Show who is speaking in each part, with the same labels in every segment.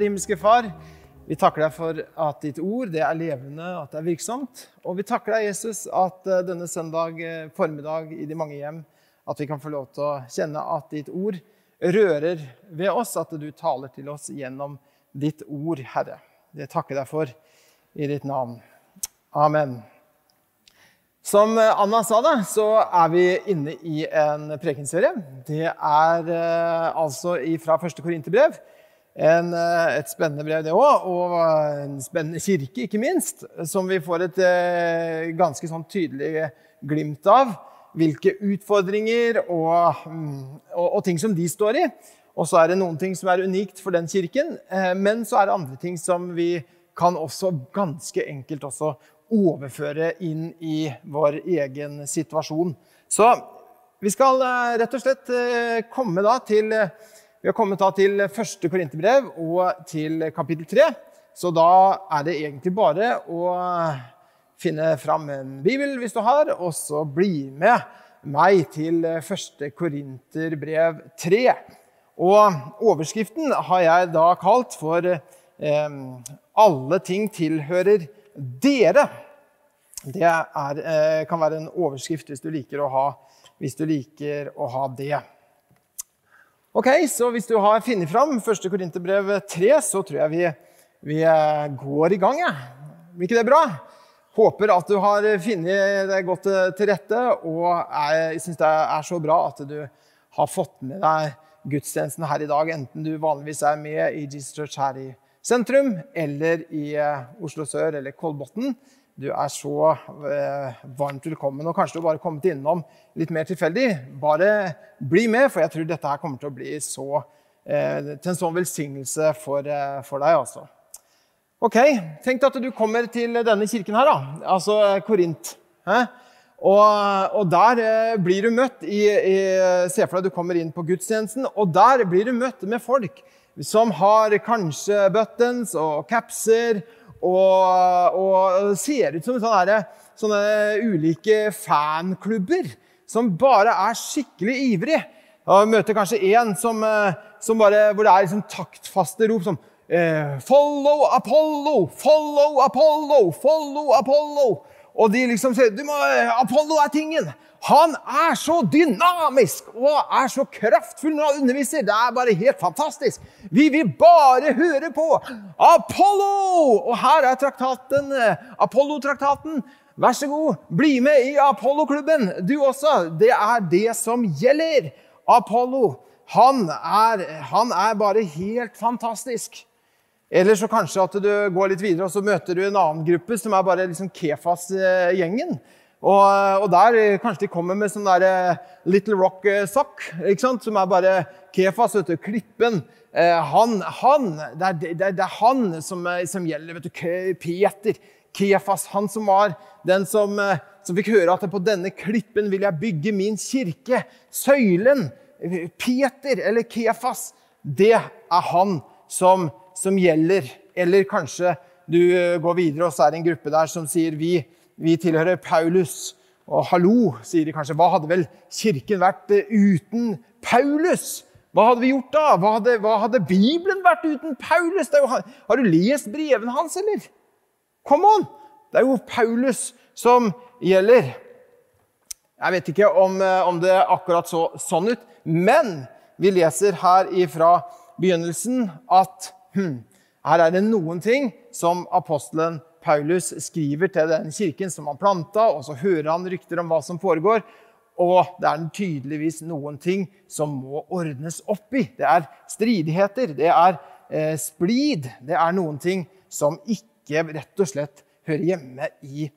Speaker 1: Herre himmelske Far, vi takker deg for at ditt ord det er levende, at det er virksomt. Og vi takker deg, Jesus, at eh, denne søndag eh, formiddag i de mange hjem, at vi kan få lov til å kjenne at ditt ord rører ved oss, at du taler til oss gjennom ditt ord, Herre. Det takker jeg deg for i ditt navn. Amen. Som Anna sa det, så er vi inne i en prekenserie. Det er eh, altså fra første Korinterbrev. En, eh, et spennende brev, det òg, og en spennende kirke, ikke minst, som vi får et eh, ganske sånn tydelig glimt av. Hvilke utfordringer og, mm, og, og, ting som de står i. Og så er det noen ting som er unikt for den kirken, eh, men så er det andre ting som vi kan også ganske enkelt også overføre inn i vår egen situasjon. Så vi skal rett og slett komme da til vi har kommet til første Korinterbrev og til kapittel tre. Så da er det egentlig bare å finne fram en bibel hvis du har, og så bli med meg til første Korinterbrev 3. Og overskriften har jeg da kalt for eh, 'Alle ting tilhører dere'. Det er, eh, kan være en overskrift hvis du liker å ha, liker å ha det. Ok, så Hvis du har funnet fram 1. Korinterbrev 3, så tror jeg vi, vi eh, går i gang. Ja. Ikke det bra? Håper at du har funnet deg godt eh, til rette, og jeg syns det er så bra at du har fått med deg gudstjenesten her i dag, enten du vanligvis er med i Jesus Church her i sentrum, eller i eh, Oslo sør eller Kolbotn. Du er så eh, varmt velkommen. Og kanskje du bare kommet innom litt mer tilfeldig. Bare bli med, for jeg tror dette her kommer til å bli så, eh, til en sånn velsignelse for, eh, for deg. altså. Ok, Tenk at du kommer til denne kirken her, da. altså eh, Korint. Og, og, der eh, blir du møtt i, i, Se for deg du kommer inn på gudstjenesten, og der blir du møtt med folk som har kanskje buttons og capser og, og ser ut som sånne, sånne, ulike fanklubber som bare er skikkelig ivrige. Og møter kanskje en som, eh, som bare, hvor det er liksom taktfaste rop som eh, Follow Apollo! Follow Apollo! Follow Apollo! Og de liksom sier du må, Apollo er tingen! Han er så dynamisk og er så kraftfull når han underviser. Det er bare helt fantastisk. Vi vil bare høre på Apollo! Og her er traktaten, eh, Apollo-traktaten. Vær så god, bli med i Apollo-klubben, du også. Det er det som gjelder. Apollo, han er, han er bare helt fantastisk. Eller så kanskje at du går litt videre og så møter du en annen gruppe som er bare liksom Kefas-gjengen. Og, og, der eh, kanskje de kommer med sånn der eh, Little Rock-sokk, som er bare Kefas, vet du, klippen. Eh, han, han det, er, det, det, er, han som, som, gjelder. vet du, Peter. Kefas, han som var den som, som fikk høre at på denne klippen vil jeg bygge min kirke. Søylen. Peter, eller Kefas, det er han som, som gjelder. Eller kanskje du går videre, og så er det en gruppe der som sier vi vi tilhører Paulus. Og hallo, sier de kanskje. Hva hadde vel kirken vært eh, uten Paulus? Hva hadde vi gjort da? Hva hadde, hva hadde Bibelen vært uten Paulus? Jo, har du lest brevene hans, eller? Come on! Det er jo Paulus som gjelder. Jeg vet ikke om, eh, om det akkurat så sånn ut, men vi leser her ifra begynnelsen at hm, her er det noen ting som apostelen Paulus skriver til den kirken som han planta, og så hører han rykter om hva som foregår. Og det er tydeligvis noen ting som må ordnes opp i. Det er stridigheter, det er eh, splid. Det er noen ting som ikke rett og slett hører hjemme i,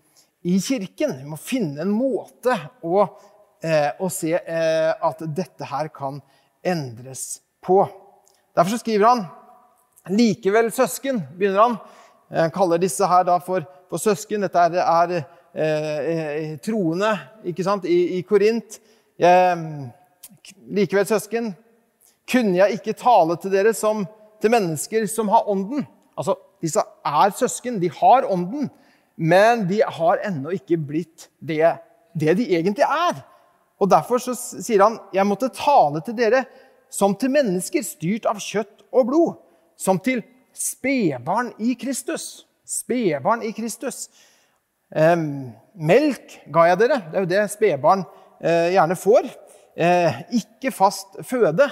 Speaker 1: i kirken. Vi må finne en måte å, eh, å se eh, at dette her kan endres på. Derfor skriver han Likevel, søsken, begynner han, han kaller disse her da for, for søsken. Dette er, er eh, eh troende ikke sant, i, i Korint. likevel, søsken, kunne jeg ikke tale til dere som til mennesker som har ånden. Altså, Disse er søsken, de har ånden, men de har ennå ikke blitt det, det de egentlig er. Og Derfor så sier han jeg måtte tale til dere som til mennesker styrt av kjøtt og blod. Som til spedbarn i Kristus. Spedbarn i Kristus. Eh, melk ga jeg dere. Det er jo det spedbarn eh, gjerne får. Eh, ikke fast føde,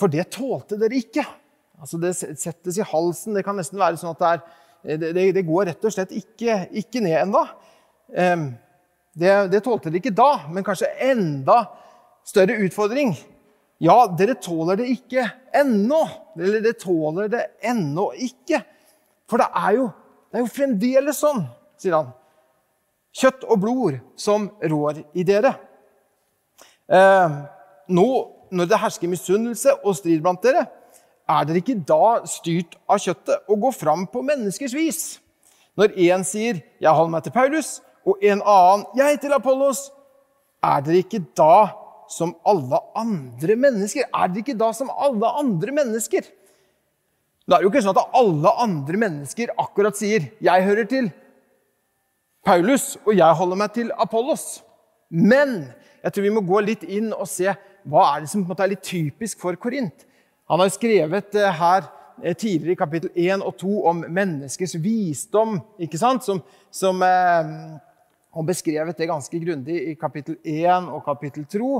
Speaker 1: for det tålte dere ikke. Altså Det settes i halsen. Det kan nesten være sånn at det, er, eh, det, det går rett og slett ikke, ikke ned ennå. Det, det tålte dere ikke da, men kanskje enda større utfordring. Ja, dere tåler det ikke ennå. Eller dere tåler det ennå ikke. For det er jo, det er jo fremdeles sånn, sier han. Kjøtt og blod som rår i dere. Eh, nå, når det hersker misunnelse og strid blant dere, er dere ikke da styrt av kjøttet og går fram på menneskers vis? Når én sier 'jeg holder meg til Paulus', og en annen 'jeg til Apollos', er dere ikke da som alle andre mennesker? Er dere ikke da som alle andre mennesker? Det er jo ikke sånn at alle andre mennesker akkurat sier 'jeg hører til Paulus, og jeg holder meg til Apollos'. Men jeg tror vi må gå litt inn og se hva er det som er litt typisk for Korint. Han har skrevet eh, her eh, tidligere i kapittel 1 og 2 om menneskers visdom. ikke sant? Som, som eh, og beskrevet det ganske grundig i kapittel 1 og kapittel 2.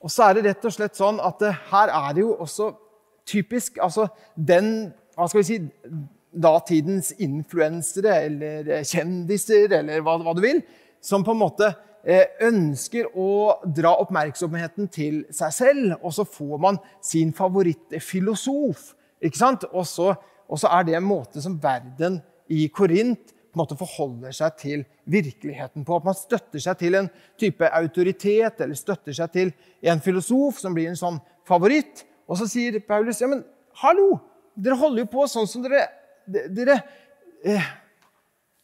Speaker 1: Og så er det rett og slett sånn at det, her er det jo også typisk altså den hva skal vi si, datidens influensere eller kjendiser eller hva, hva du vil, som på en måte Eh, ønsker å dra oppmerksomheten til seg selv, og så får man sin favorittfilosof. ikke sant? Og så, og så er det en måte som verden i Korint på en måte forholder seg til virkeligheten på. At man støtter seg til en type autoritet eller støtter seg til en filosof som blir en sånn favoritt. Og så sier Paulus ja, men hallo, dere holder jo på sånn som dere, dere eh,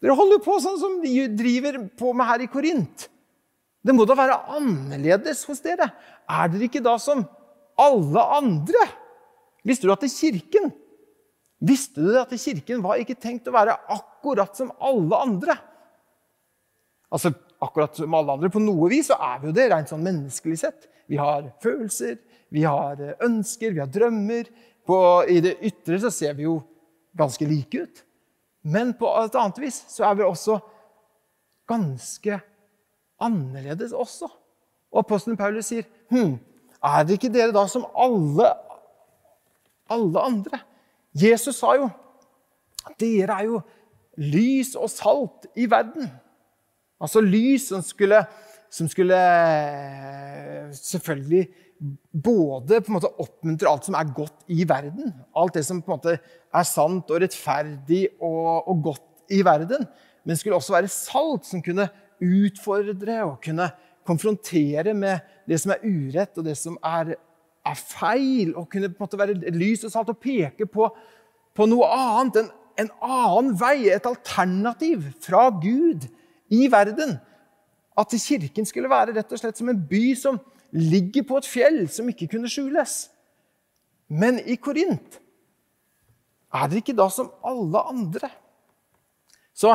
Speaker 1: dere holder jo på sånn som de driver på med her i Korint. Det må da være annerledes hos dere. Er dere ikke da som alle andre? Visste du at Kirken Visste du at Kirken var ikke tenkt å være akkurat som alle andre? Altså, akkurat som alle andre På noe vis så er vi jo det rent sånn menneskelig sett. Vi har følelser, vi har eh, ønsker, vi har drømmer. På, I det ytre så ser vi jo ganske like ut. Men på et annet vis så er vi også ganske annerledes også. Og apostelen Paulus sier, hm, er det ikke dere da som alle, alle andre? Jesus sa jo dere er jo lys og salt i verden. Altså lys som skulle, som skulle selvfølgelig både på en måte oppmuntre alt som er godt i verden. Alt det som på en måte er sant og rettferdig og, og godt i verden. Men skulle også være salt som kunne utfordre og kunne konfrontere med det som er urett, og det som er, er feil. Og kunne på en måte være lys og salt og peke på, på noe annet. En, en annen vei, et alternativ fra Gud i verden. At kirken skulle være rett og slett som en by som ligger på et fjell som ikke kunne skjules. Men i Korint er det ikke da som alle andre. Så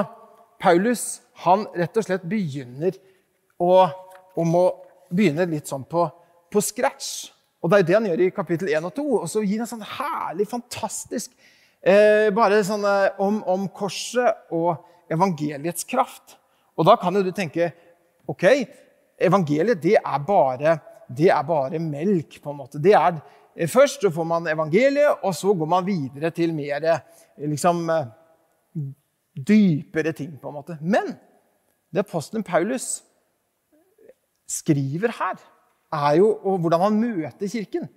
Speaker 1: Paulus han rett og slett begynner å, å begynne litt sånn på, på, scratch. Og det er det han gjør i kapittel 1 og 2. Og så gir han sånn herlig, fantastisk eh, bare sånn eh, om, om, korset og evangeliets kraft. Og da kan jo du tenke OK, evangeliet det er bare, det er bare melk, på en måte. Det er, eh, først så får man evangeliet, og så går man videre til mer liksom, dypere ting. på en måte. Men det apostelen Paulus skriver her, er jo og hvordan han møter Kirken.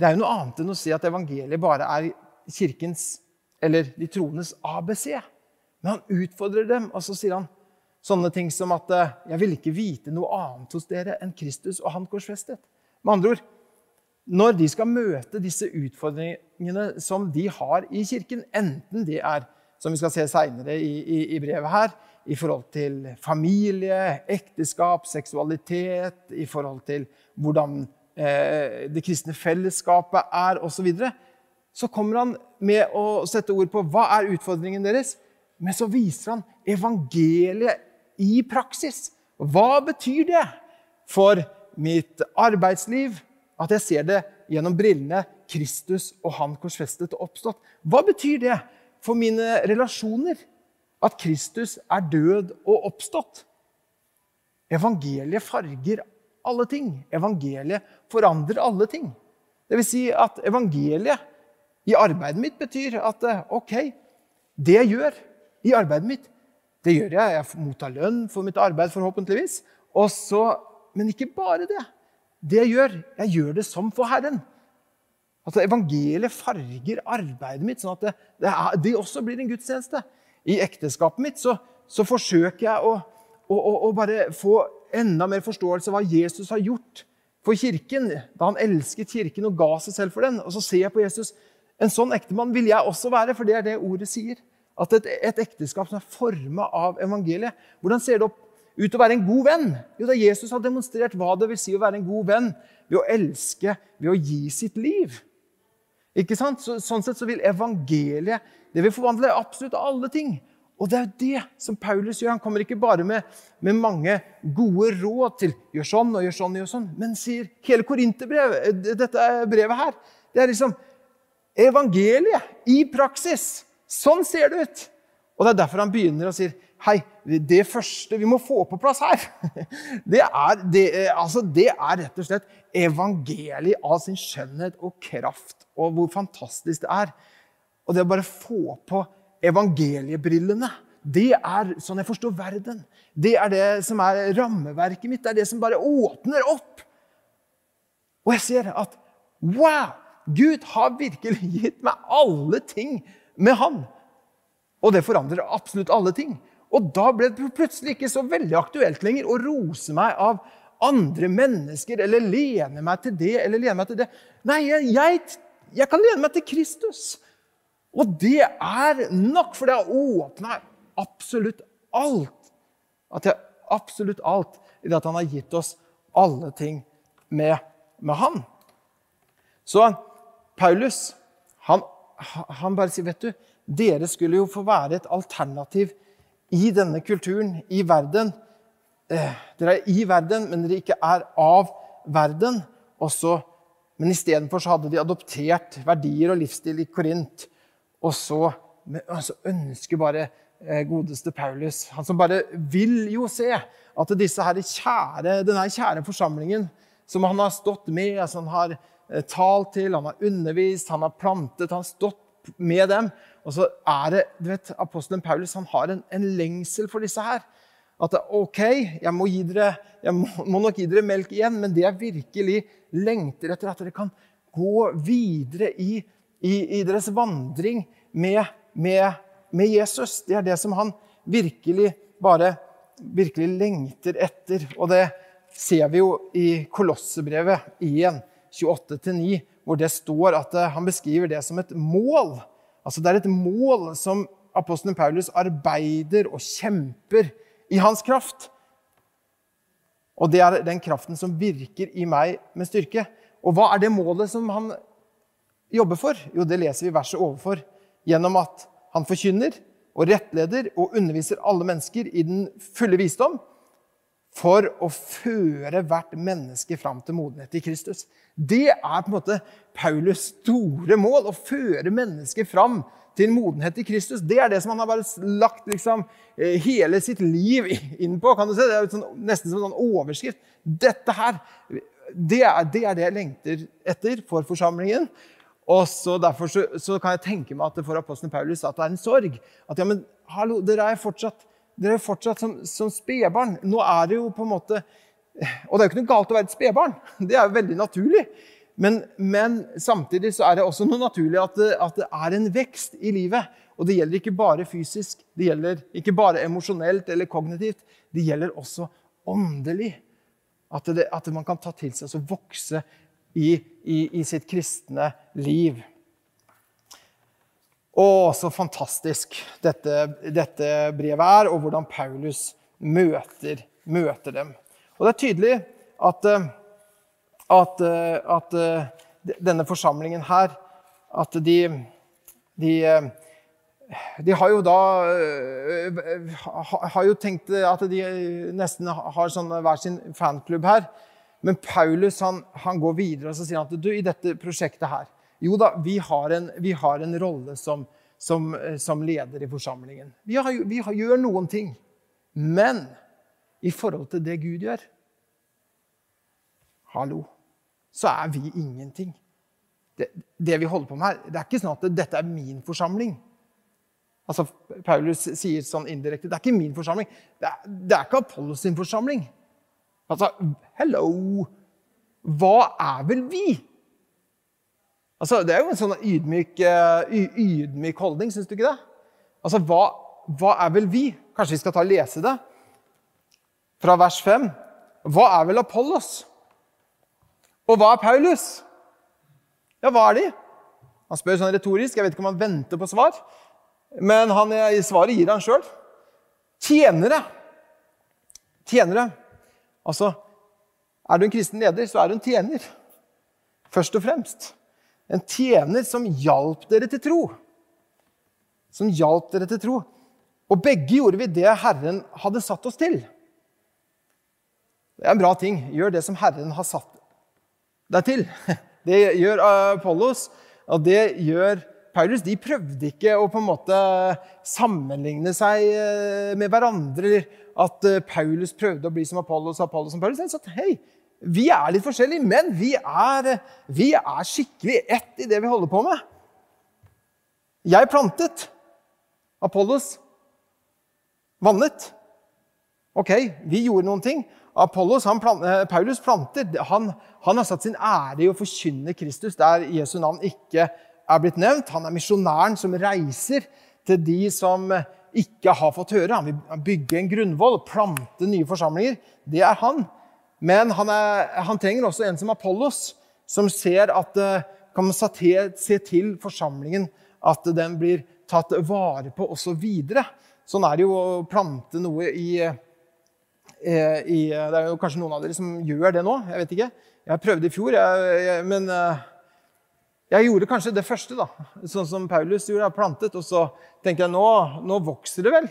Speaker 1: Det er jo noe annet enn å si at evangeliet bare er kirkens, eller de troendes ABC. Men han utfordrer dem, og så sier han sånne ting som at eh, 'Jeg vil ikke vite noe annet hos dere enn Kristus og Han korsfestet'. Med andre ord, når de skal møte disse utfordringene som de har i kirken, enten det er, som vi skal se seinere i, i, i brevet her, i forhold til familie, ekteskap, seksualitet, i forhold til hvordan eh, det kristne fellesskapet er osv. Så, videre. så kommer han med å sette ord på hva er utfordringen deres. Men så viser han evangeliet i praksis. Hva betyr det for mitt arbeidsliv? At jeg ser det gjennom brillene Kristus og han korsfestet og oppstått. Hva betyr det for mine relasjoner? At Kristus er død og oppstått? Evangeliet farger alle ting. Evangeliet forandrer alle ting. Det vil si at evangeliet i arbeidet mitt betyr at eh, OK, det jeg gjør i arbeidet mitt, det gjør jeg. Jeg mottar lønn for mitt arbeid, forhåpentligvis. Også, men ikke bare det. Det jeg gjør, jeg gjør det som for Herren. Altså, Evangeliet farger arbeidet mitt, sånn at det, det, er, det også blir en gudstjeneste. I ekteskapet mitt så, så forsøker jeg å, å, å, å, bare få enda mer forståelse av hva Jesus har gjort for kirken da han elsket kirken og ga seg selv for den. Og så ser jeg på Jesus. En sånn ektemann vil jeg også være, for det er det ordet sier. At et, et ekteskap som er forma av evangeliet. Hvordan ser det opp ut å være en god venn? Jo, da Jesus har demonstrert hva det vil si å være en god venn ved å elske, ved å gi sitt liv. Ikke sant? Så, sånn sett så vil evangeliet det vil forvandle absolutt alle ting. Og det er jo det som Paulus gjør. Han kommer ikke bare med, med mange gode råd til gjør sånn og gjør sånn, og gjør sånn, men sier hele Korinterbrevet, dette brevet her, det er liksom evangeliet i praksis. Sånn ser det ut. Og Det er derfor han begynner og sier Hei, det første vi må få på plass her, det er, det, altså, det er rett og slett evangeliet av sin skjønnhet og kraft, og hvor fantastisk det er. Og det å bare få på evangeliebrillene, det er sånn jeg forstår verden. Det er det som er rammeverket mitt. Det er det som bare åpner opp. Og jeg ser at wow! Gud har virkelig gitt meg alle ting med Han. Og det forandrer absolutt alle ting. Og da ble det plutselig ikke så veldig aktuelt lenger å rose meg av andre mennesker eller lene meg til det eller lene meg til det. Nei, jeg, jeg kan lene meg til Kristus. Og det er nok, for det har åpna absolutt alt. At jeg absolutt alt i det at han har gitt oss alle ting med, med han. Så Paulus han, han bare sier, vet du dere skulle jo få være et alternativ i denne kulturen, i verden. Eh, dere er i verden, men dere ikke er av verden. Også, men istedenfor hadde de adoptert verdier og livsstil i Korint. Og så, altså, ønsker bare eh, godeste Paulus, han som bare vil jo se at kjære, denne kjære forsamlingen som han har stått med, altså han har eh, talt til, han har undervist, han har plantet, han har stått med dem. Og så er det, du vet, Apostelen Paulus han har en, en lengsel for disse her. At OK, jeg må, dere, jeg må, må, nok gi dere melk igjen, men det jeg virkelig lengter etter, at dere kan gå videre i, i, i deres vandring med, med, med, Jesus. Det er det som han virkelig bare virkelig lengter etter. Og det ser vi jo i Kolossebrevet 1, 28-9, hvor det står at han beskriver det som et mål Altså Det er et mål som apostelen Paulus arbeider og kjemper i hans kraft. Og det er den kraften som virker i meg med styrke. Og hva er det målet som han jobber for? Jo, det leser vi verset overfor. Gjennom at han forkynner og rettleder og underviser alle mennesker i den fulle visdom for å føre hvert menneske fram til modenhet i Kristus. Det er på en måte Paulus store mål. Å føre mennesket fram til modenhet i Kristus. Det er det som han har bare lagt liksom, eh, hele sitt liv inn på. kan du se? Det er sånn, nesten som en sånn overskrift. Dette her, det er, det er, det jeg lengter etter for forsamlingen. Og så Derfor så, så kan jeg tenke meg at det for apostelen Paulus at det er en sorg. At ja, men hallo, dere er fortsatt dere er fortsatt som, som spedbarn. Nå er det jo på en måte Og det er jo ikke noe galt å være et spedbarn. Det er jo veldig naturlig. Men, men, samtidig så er det også noe naturlig at det, at det, er en vekst i livet. Og det gjelder ikke bare fysisk, det gjelder ikke bare emosjonelt eller kognitivt. Det gjelder også åndelig. At, det, at man kan ta til seg og vokse i, i, i sitt kristne liv. Å, så fantastisk dette, dette, brevet er, og hvordan Paulus møter, møter, dem. Og det er tydelig at, eh, at, eh, at eh, denne forsamlingen her At de, de, de har jo da Har jo tenkt at de nesten har sånn hver sin fanklubb her. Men Paulus han, han går videre og så sier han at du, i dette prosjektet her Jo da, vi har en, vi har en rolle som, som, eh, som, leder i forsamlingen. Vi, har, vi har, gjør noen ting. Men i forhold til det Gud gjør Hallo. Så er vi ingenting. Det, det vi holder på med her, det er ikke sånn at dette er min forsamling. Altså, Paulus sier sånn indirekte det er ikke min forsamling. Det er, det er ikke Apollos sin forsamling. Altså, hello! Hva er vel vi? Altså, Det er jo en sånn ydmyk, uh, ydmyk holdning, syns du ikke det? Altså, hva, hva, er vel vi? Kanskje vi skal ta og lese det? Fra vers 5. Hva er vel Apollos? Og hva er Paulus? Ja, hva er de? Han spør sånn retorisk. Jeg vet ikke om han venter på svar. Men han, i svaret gir han sjøl. Tjenere. Tjenere. Altså, er du en kristen leder, så er du en tjener. Først og fremst. En tjener som hjalp dere til tro. Som hjalp dere til tro. Og begge gjorde vi det Herren hadde satt oss til. Det er en bra ting. Gjør det som Herren har satt deg til. Det gjør Apollos, og det gjør Paulus. De prøvde ikke å på en måte sammenligne seg eh, med hverandre. At eh, Paulus prøvde å bli som Apollos og Apollos som Paulus. De sa hei, vi er litt forskjellige, men vi er, vi er skikkelig ett i det vi holder på med. Jeg plantet. Apollos vannet. Ok, vi gjorde noen ting. Apollos, plant, eh, Paulus planter. Han, han, har satt sin ære i å forkynne Kristus der Jesu navn ikke er blitt nevnt. Han er misjonæren som reiser til de som ikke har fått høre. Han vil bygge en grunnvoll, plante nye forsamlinger. Det er han. Men han, er, han trenger også en som Apollos, som ser at kan man se til forsamlingen, at den blir tatt vare på også Så sånn er det jo å plante noe i Eh, i, Det er jo kanskje noen av dere som gjør det nå. Jeg vet ikke. Jeg prøvde i fjor, jeg, jeg, men eh, jeg gjorde kanskje det første, da. Sånn som Paulus gjorde. Jeg plantet, og så tenkte jeg nå, nå vokser det vel.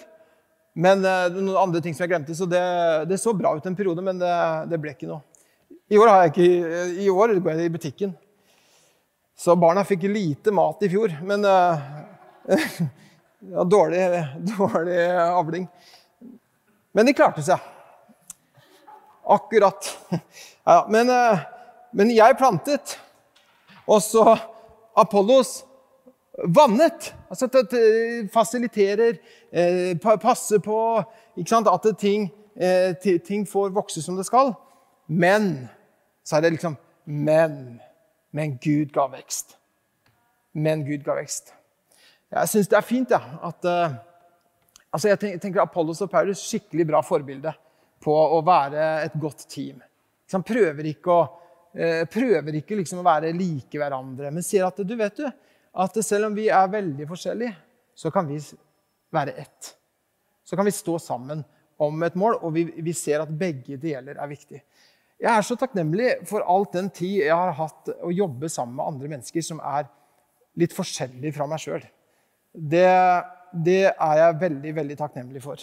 Speaker 1: Men noen andre ting som jeg glemte. Så det, det så bra ut en periode, men det, det, ble ikke noe. I år, har jeg ikke, i år går jeg i butikken. Så barna fikk lite mat i fjor. Men uh, ja, dårlig, dårlig avling. Men de klarte seg. Akkurat. Ja, men, eh, men, jeg plantet, og så Apollos vannet. Altså fasiliterer, eh, passer på at ting, eh, ting, får vokse som det skal. Men så er det liksom Men. Men Gud ga vekst. Men Gud ga vekst. Jeg syns det er fint ja, at altså Jeg tenker Apollos og Paulus skikkelig bra forbilde på å være et godt team. Han prøver ikke, å, eh, prøver ikke liksom å være like hverandre, men sier at du vet du, at selv om vi er veldig forskjellige, så kan vi være ett. Så kan vi stå sammen om et mål, og vi, vi ser at begge deler er viktig. Jeg er så takknemlig for alt den tid jeg har hatt å jobbe sammen med andre mennesker som er litt forskjellige fra meg sjøl. Det, det er jeg veldig, veldig takknemlig for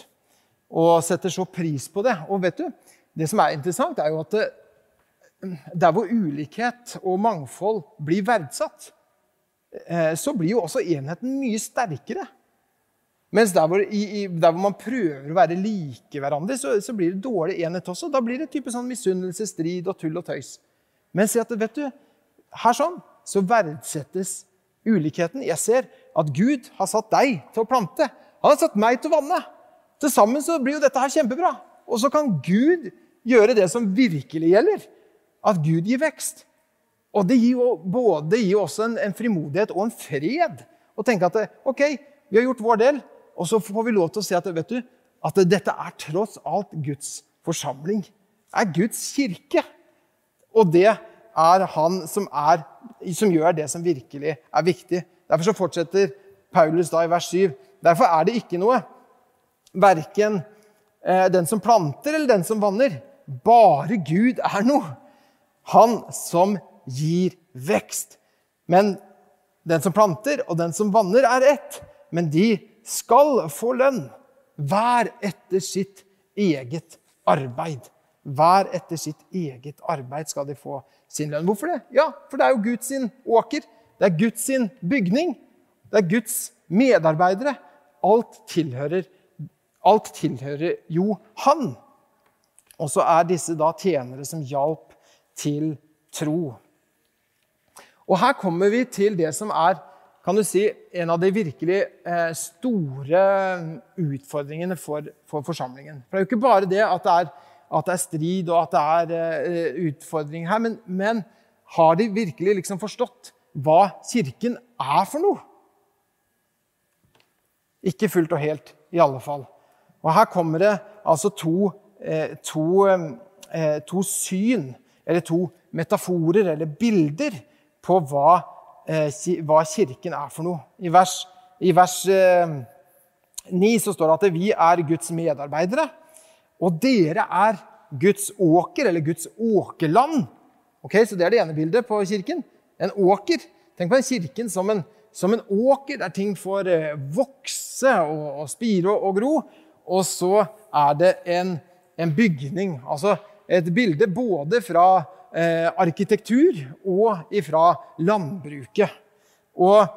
Speaker 1: og setter så pris på det. Og vet du, det som er interessant, er jo at det, der hvor ulikhet og mangfold blir verdsatt, eh, så blir jo også enheten mye sterkere. Mens der hvor, i, der hvor man prøver å være like hverandre, så, så, blir det dårlig enhet også. Da blir det type sånn misunnelse, strid og tull og tøys. Men si at vet du, her sånn så verdsettes ulikheten. Jeg ser at Gud har satt deg til å plante. Han har satt meg til å vanne. Til sammen så blir jo dette her kjempebra. Og så kan Gud gjøre det som virkelig gjelder. At Gud gir vekst. Og det gir jo både gir også en, en, frimodighet og en fred. Å tenke at ok, vi har gjort vår del, og så får vi lov til å se at, vet du, at dette er tross alt Guds forsamling. Det er Guds kirke. Og det er han som, er, som gjør det som virkelig er viktig. Derfor så fortsetter Paulus da i vers 7. Derfor er det ikke noe verken eh, den som planter eller den som vanner. Bare Gud er noe. Han som gir vekst. Men den som planter og den som vanner, er ett. Men de skal få lønn. Hver etter sitt eget arbeid. Hver etter sitt eget arbeid skal de få sin lønn. Hvorfor det? Ja, for det er jo Guds åker. Det er Guds bygning. Det er Guds medarbeidere. Alt tilhører, alt tilhører jo han. Og så er disse da tjenere som hjalp til tro. Og her kommer vi til det som er kan du si, en av de virkelig eh, store utfordringene for, for, forsamlingen. For Det er jo ikke bare det at det er, at det er strid og at det er eh, utfordringer her, men, men, har de virkelig liksom forstått hva Kirken er for noe? Ikke fullt og helt, i alle fall. Og her kommer det altså to, eh, to, eh, to syn, eller to metaforer eller bilder, på hva, eh, hva Kirken er for noe. I vers, i vers 9 så står det at vi er Guds medarbeidere, og dere er Guds åker, eller Guds åkerland. Ok, Så det er det ene bildet på kirken. En åker. Tenk på den kirken som en, som en åker der ting får vokse og, og spire og, og gro. Og så er det en, en bygning. Altså et bilde både fra eh, arkitektur og fra landbruket. Og,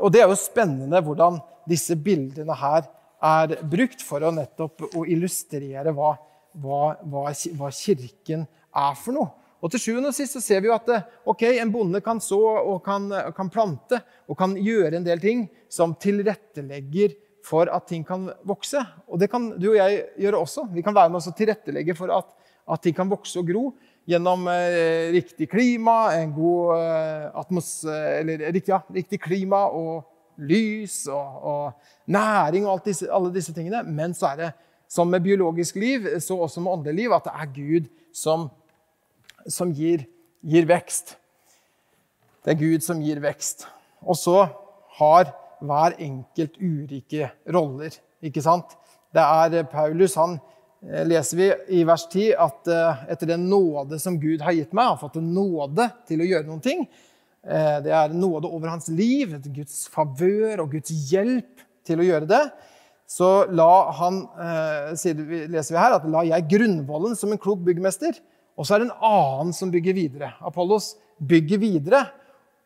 Speaker 1: og, det er jo spennende hvordan disse bildene her er brukt for å nettopp å illustrere hva, hva, hva, hva kirken er for noe. Og til sjuende og sist så ser vi jo at eh, okay, en bonde kan så og kan, kan, plante og kan gjøre en del ting som tilrettelegger for at ting kan vokse. Og det kan du og jeg gjøre også. Vi kan være med oss og tilrettelegge for at, at ting kan vokse og gro gjennom eh, riktig klima, en god eh, atmos... eller riktig, ja, riktig klima og lys og, og næring og disse, alle disse tingene. Men så er det som med biologisk liv, så også med åndelig liv, at det er Gud som, som gir, gir vekst. Det er Gud som gir vekst. Og så har hver enkelt ulike roller. Ikke sant? Det er eh, Paulus han eh, leser vi i vers 10 at eh, etter den nåde som Gud har gitt meg, har fått en nåde til å gjøre noen ting. Det er nåde over hans liv, Guds favør og Guds hjelp til å gjøre det. Så la han, leser vi her, at la jeg grunnvollen som en klok byggmester. Og så er det en annen som bygger videre. Apollos bygger videre.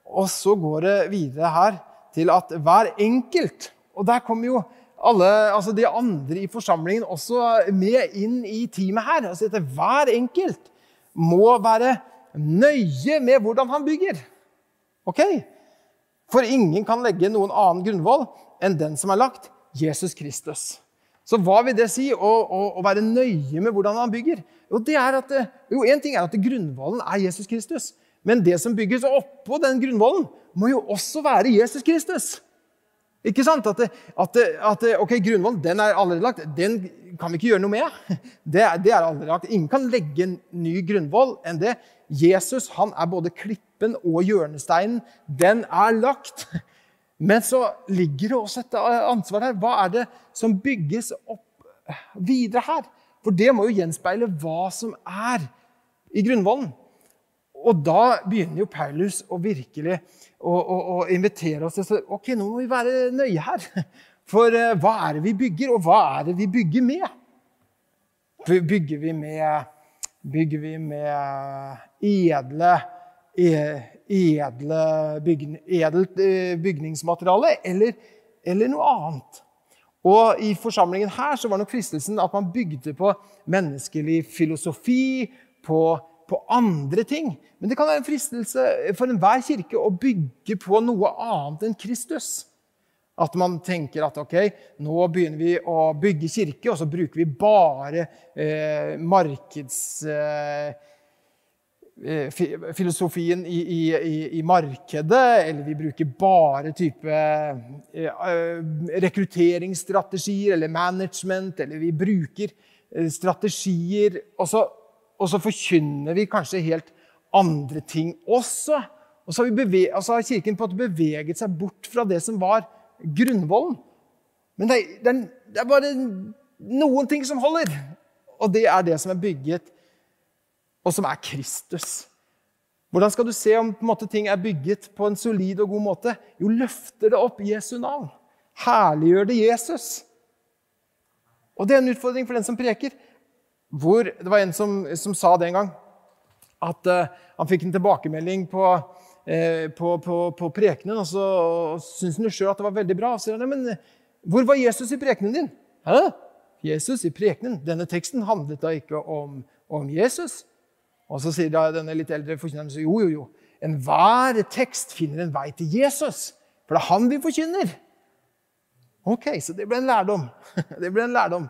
Speaker 1: Og så går det videre her til at hver enkelt Og der kommer jo alle, altså de andre i forsamlingen også med inn i teamet her. Altså at hver enkelt må være nøye med hvordan han bygger. Ok? For ingen kan legge noen annen grunnvoll enn den som er lagt, Jesus Kristus. Så hva vil det si å, å, å være nøye med hvordan han bygger? Jo, det En ting er at grunnvollen er Jesus Kristus. Men det som bygges oppå den grunnvollen, må jo også være Jesus Kristus. Ikke sant? At, det, at, det, at det, ok, Grunnvollen den er allerede lagt. Den kan vi ikke gjøre noe med. Det, er allerede lagt. Ingen kan legge en ny grunnvoll enn det. Jesus han er både klippen og hjørnesteinen. Den er lagt. Men så ligger det også et ansvar her. Hva er det som bygges opp videre her? For det må jo gjenspeile hva som er i grunnvollen. Og da begynner jo Paulus å virkelig å, å, å invitere oss til å Ok, nå må vi være nøye her. For uh, hva er det vi bygger, og hva er det vi bygger med? Bygger vi med, bygger vi med edle, edle bygning, edelt eh, bygningsmateriale, eller, eller noe annet? Og I forsamlingen her så var nok fristelsen at man bygde på menneskelig filosofi, på på andre ting. Men det kan være en fristelse for enhver kirke å bygge på noe annet enn Kristus. At man tenker at ok, nå begynner vi å bygge kirke, og så bruker vi bare eh, markedsfilosofien eh, i, i, i, markedet. Eller vi bruker bare type eh, rekrutteringsstrategier eller management. Eller vi bruker eh, strategier. og så og så forkynner vi kanskje helt andre ting også. Og så har, beveg, altså har Kirken på en måte beveget seg bort fra det som var grunnvollen. Men det er, det, er, det er, bare noen ting som holder, og det er det som er bygget, og som er Kristus. Hvordan skal du se om måte, ting er bygget på en solid og god måte? Jo, løfter det opp Jesu navn. Herliggjør det Jesus. Og det er en utfordring for den som preker. Hvor, det var en som, som, sa det en gang. At uh, han fikk en tilbakemelding på, uh, på, på, på prekenen, og så syntes han sjøl at det var veldig bra. Så sier han, men hvor var Jesus i prekenen din? Hæ? Jesus i prekenen? Denne teksten handlet da ikke om, om Jesus. Og så sier da denne litt eldre forkynneren jo, jo, jo. Enhver tekst finner en vei til Jesus, for det er han vi forkynner. Ok, Så det ble en lærdom. det ble en lærdom.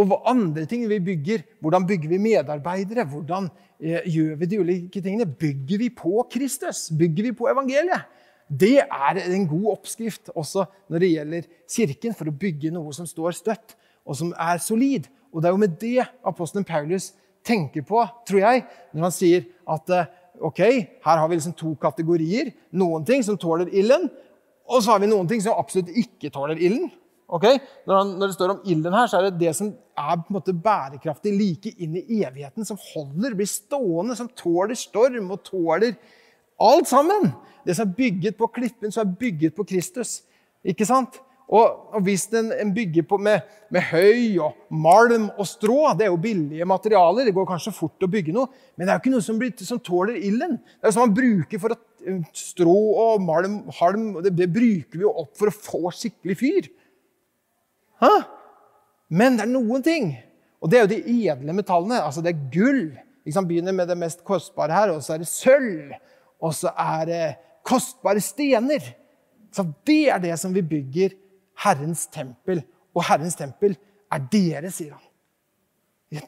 Speaker 1: Og hva andre ting vi bygger. Hvordan bygger vi medarbeidere? Hvordan eh, gjør vi de ulike tingene? Bygger vi på Kristus? Bygger vi på evangeliet? Det er en god oppskrift også når det gjelder Kirken, for å bygge noe som står støtt, og som er solid. Og det er jo med det apostelen Paulus tenker på, tror jeg, når han sier at eh, ok, her har vi liksom to kategorier. Noen ting som tåler ilden, og så har vi noen ting som absolutt ikke tåler ilden. Okay? Når, det står om ilden her, så er det det som er på en måte bærekraftig like inn i evigheten, som holder, blir stående, som tåler storm og tåler alt sammen. Det som er bygget på klippen, som er bygget på Kristus. Ikke sant? Og, og hvis en, en bygger på med, med, høy og malm og strå Det er jo billige materialer. Det går kanskje fort å bygge noe, men det er jo ikke noe som, blir, som tåler ilden. Det er jo som man bruker for å, Strå og malm, halm det, det bruker vi jo opp for å få skikkelig fyr. Hæ? Men det er noen ting, og det er jo de edle metallene. altså Det er gull. Liksom begynner med det mest kostbare her, og så er det sølv. Og så er det kostbare stener. Så Det er det som vi bygger Herrens tempel. Og Herrens tempel er dere, sier han.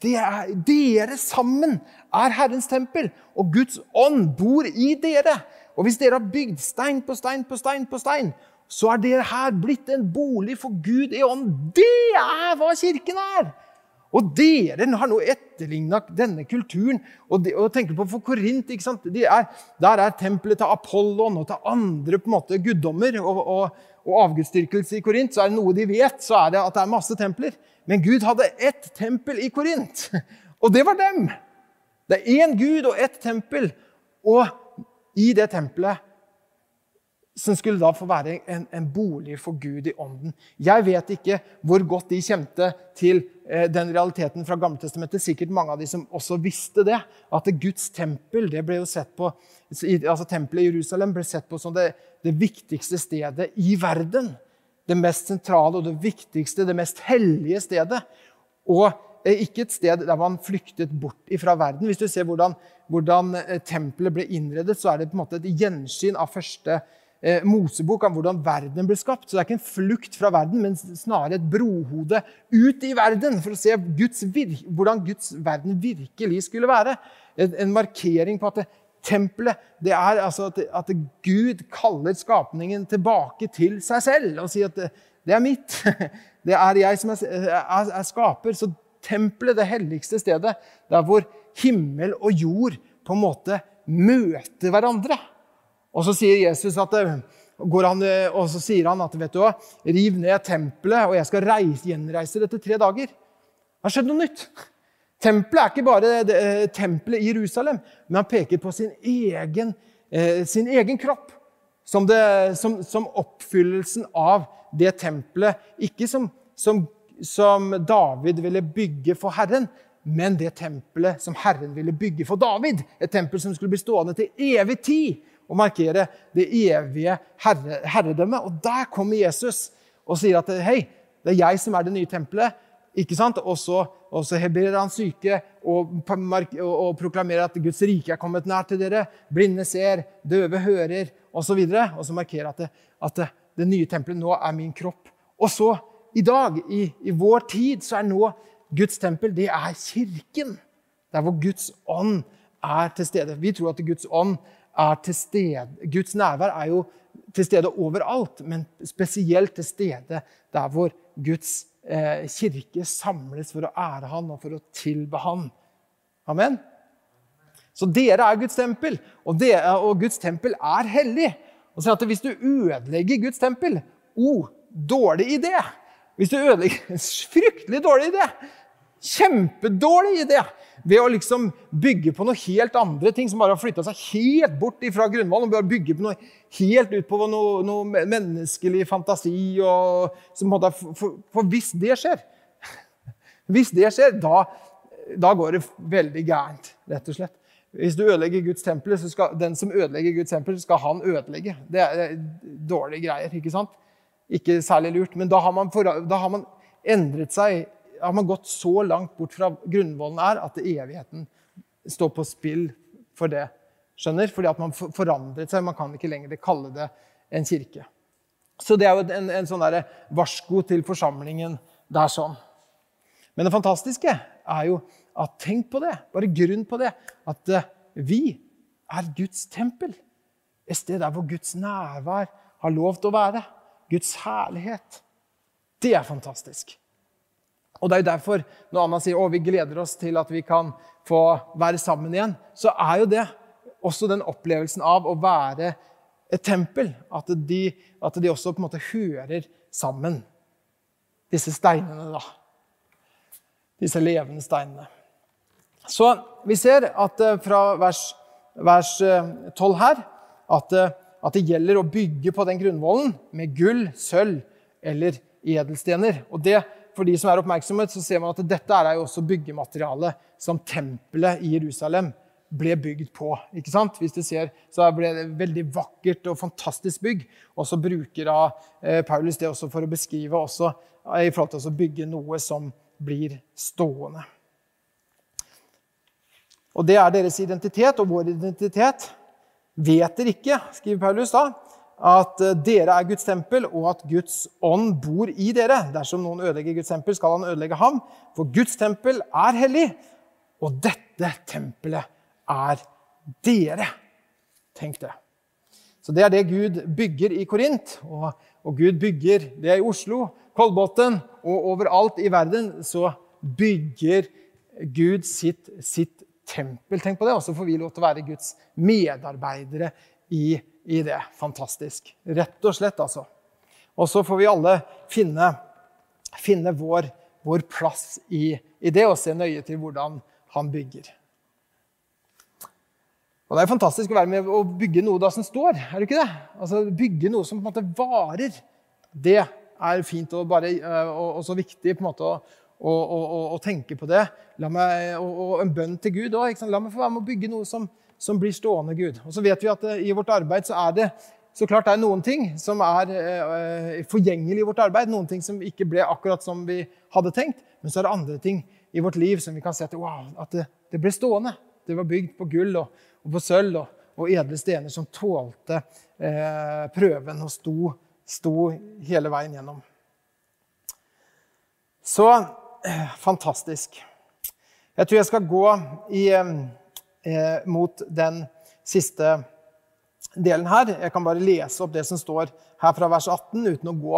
Speaker 1: Det er, dere sammen er Herrens tempel, og Guds ånd bor i dere. Og hvis dere har bygd stein på stein på stein, på stein, så er det her blitt en bolig for Gud i ånd. Det er hva kirken er! Og dere har nå etterligna denne kulturen. Og, de, og tenker på for Korint ikke sant? De er, Der er tempelet til Apollon og til andre på en måte guddommer. Og, og, og avgudsdyrkelse i Korint, så er det noe de vet, så er det at det er masse templer. Men Gud hadde ett tempel i Korint, og det var dem. Det er én Gud og ett tempel. Og i det tempelet som skulle da få være en, en, bolig for Gud i ånden. Jeg vet ikke hvor godt de kjente til eh, den realiteten fra Gammeltestamentet. Sikkert mange av de som også visste det. At det Guds tempel det ble jo sett på, altså tempelet i Jerusalem ble sett på som det, det viktigste stedet i verden. Det mest sentrale og det viktigste, det mest hellige stedet. Og eh, ikke et sted der man flyktet bort fra verden. Hvis du ser hvordan, hvordan eh, tempelet ble innredet, så er det på en måte et gjensyn av første eh, Mosebok om hvordan verden ble skapt. Så det er ikke en flukt fra verden, men snarere et brohode ut i verden for å se Guds hvordan Guds verden virkelig skulle være. En, en markering på at det, tempelet det er altså at, at, Gud kaller skapningen tilbake til seg selv og sier at det, det er mitt. Det er jeg som er, er, er skaper. Så tempelet, det helligste stedet, der hvor himmel og jord på en måte møter hverandre. Og så sier Jesus at eh, han, eh, og så sier han at vet du hva, riv ned tempelet, og jeg skal reise, gjenreise det etter tre dager. Det har skjedd noe nytt. Tempelet er ikke bare det, eh, tempelet i Jerusalem, men han peker på sin egen, eh, sin egen kropp som, det, som, som, oppfyllelsen av det tempelet. Ikke som, som, David ville bygge for Herren, men det tempelet som Herren ville bygge for David. Et tempel som skulle bli stående til evig tid og markere det evige herre, herredømmet. Og der kommer Jesus og sier at hei, det er jeg som er det nye tempelet. ikke sant? Og så, og han syke og, og, proklamerer at Guds rike er kommet nær til dere. Blinde ser, døve hører osv. Og, og så markerer at, det, at det, det, nye tempelet nå er min kropp. Og så, i dag, i, i vår tid, så er nå Guds tempel det er kirken. Der hvor Guds ånd er til stede. Vi tror at Guds ånd er til stede Guds nærvær er jo til stede overalt, men spesielt til stede der hvor Guds eh, kirke samles for å ære Han og for å tilbe Han. Amen? Så dere er Guds tempel, og, dere, og Guds tempel er hellig. Og så at Hvis du ødelegger Guds tempel oh, dårlig idé. Hvis du ødelegger Fryktelig dårlig idé! Kjempedårlig idé! Ved å liksom bygge på noe helt andre ting som bare har flytta seg helt bort fra grunnvollen. og bare bygge på noe helt ut på noe, noe menneskelig fantasi. Og, for, for, for, hvis det skjer, hvis det skjer, da, da, går det veldig gærent, rett og slett. Hvis du ødelegger Guds tempel, så skal den som ødelegger Guds tempel, skal han ødelegge. Det er dårlige greier. ikke sant? Ikke særlig lurt. Men da har man, for, da har man endret seg. Har man gått så langt bort fra grunnvollen er, at evigheten står på spill for det. Skjønner? Fordi at man forandret seg. Man kan ikke lenger kalle det en kirke. Så det er jo en, en sånn varsko til forsamlingen der sånn. Men det fantastiske er jo at tenk på det, bare grunn på det, at eh, vi er Guds tempel. Et sted der hvor Guds nærvær har lov til å være. Guds herlighet. Det er fantastisk. Og det er jo derfor, når Anna sier å, vi gleder oss til at vi kan få være sammen igjen, så er jo det også den opplevelsen av å være et tempel. At de, at de også på en måte hører sammen, disse steinene, da. Disse levende steinene. Så vi ser at eh, fra vers, vers 12 eh, her at, eh, at, det gjelder å bygge på den grunnvollen med gull, sølv eller edelstener. Og det, For de som er oppmerksomme, så ser man at dette er jo også byggematerialet som tempelet i Jerusalem ble bygd på. ikke sant? Hvis du ser, så ble det et veldig vakkert og fantastisk bygg. Og så bruker da, eh, Paulus det også for å beskrive også, i forhold til å bygge noe som blir stående. Og det er deres identitet og vår identitet. Vet dere ikke, skriver Paulus da, at eh, dere er Guds tempel, og at Guds ånd bor i dere. Dersom noen ødelegger Guds tempel, skal han ødelegge ham. For Guds tempel er hellig, og dette tempelet er dere. Tenk det. Så Det er det Gud bygger i Korint, og, og Gud bygger det i Oslo, Kolbotn og overalt i verden. Så bygger Gud sitt, sitt tempel. Tenk på det. Og så får vi lov til å være Guds medarbeidere i, i det. Fantastisk. Rett og slett, altså. Og så får vi alle finne, finne vår, vår, plass i, i, det og se nøye til hvordan han bygger. Og Det er fantastisk å være med å bygge noe da som står. er det ikke det? Altså Bygge noe som på en måte varer. Det er fint og, bare, øh, og, og så viktig på en måte å, å, å, å tenke på det. Meg, og, en bønn til Gud òg. La meg få være med å bygge noe som, som, blir stående, Gud. Og så vet vi at eh, i vårt arbeid så er det så klart det er noen ting som er eh, forgjengelig i vårt arbeid. Noen ting som ikke ble akkurat som vi hadde tenkt. Men så er det andre ting i vårt liv som vi kan se til wow, at det, det ble stående. Det var bygd på gull og, og på sølv og, og, edle stener som tålte eh, prøven og sto, sto hele veien gjennom. Så fantastisk. Jeg tror jeg skal gå i, eh, mot den siste delen her. Jeg kan bare lese opp det som står her fra vers 18 uten å gå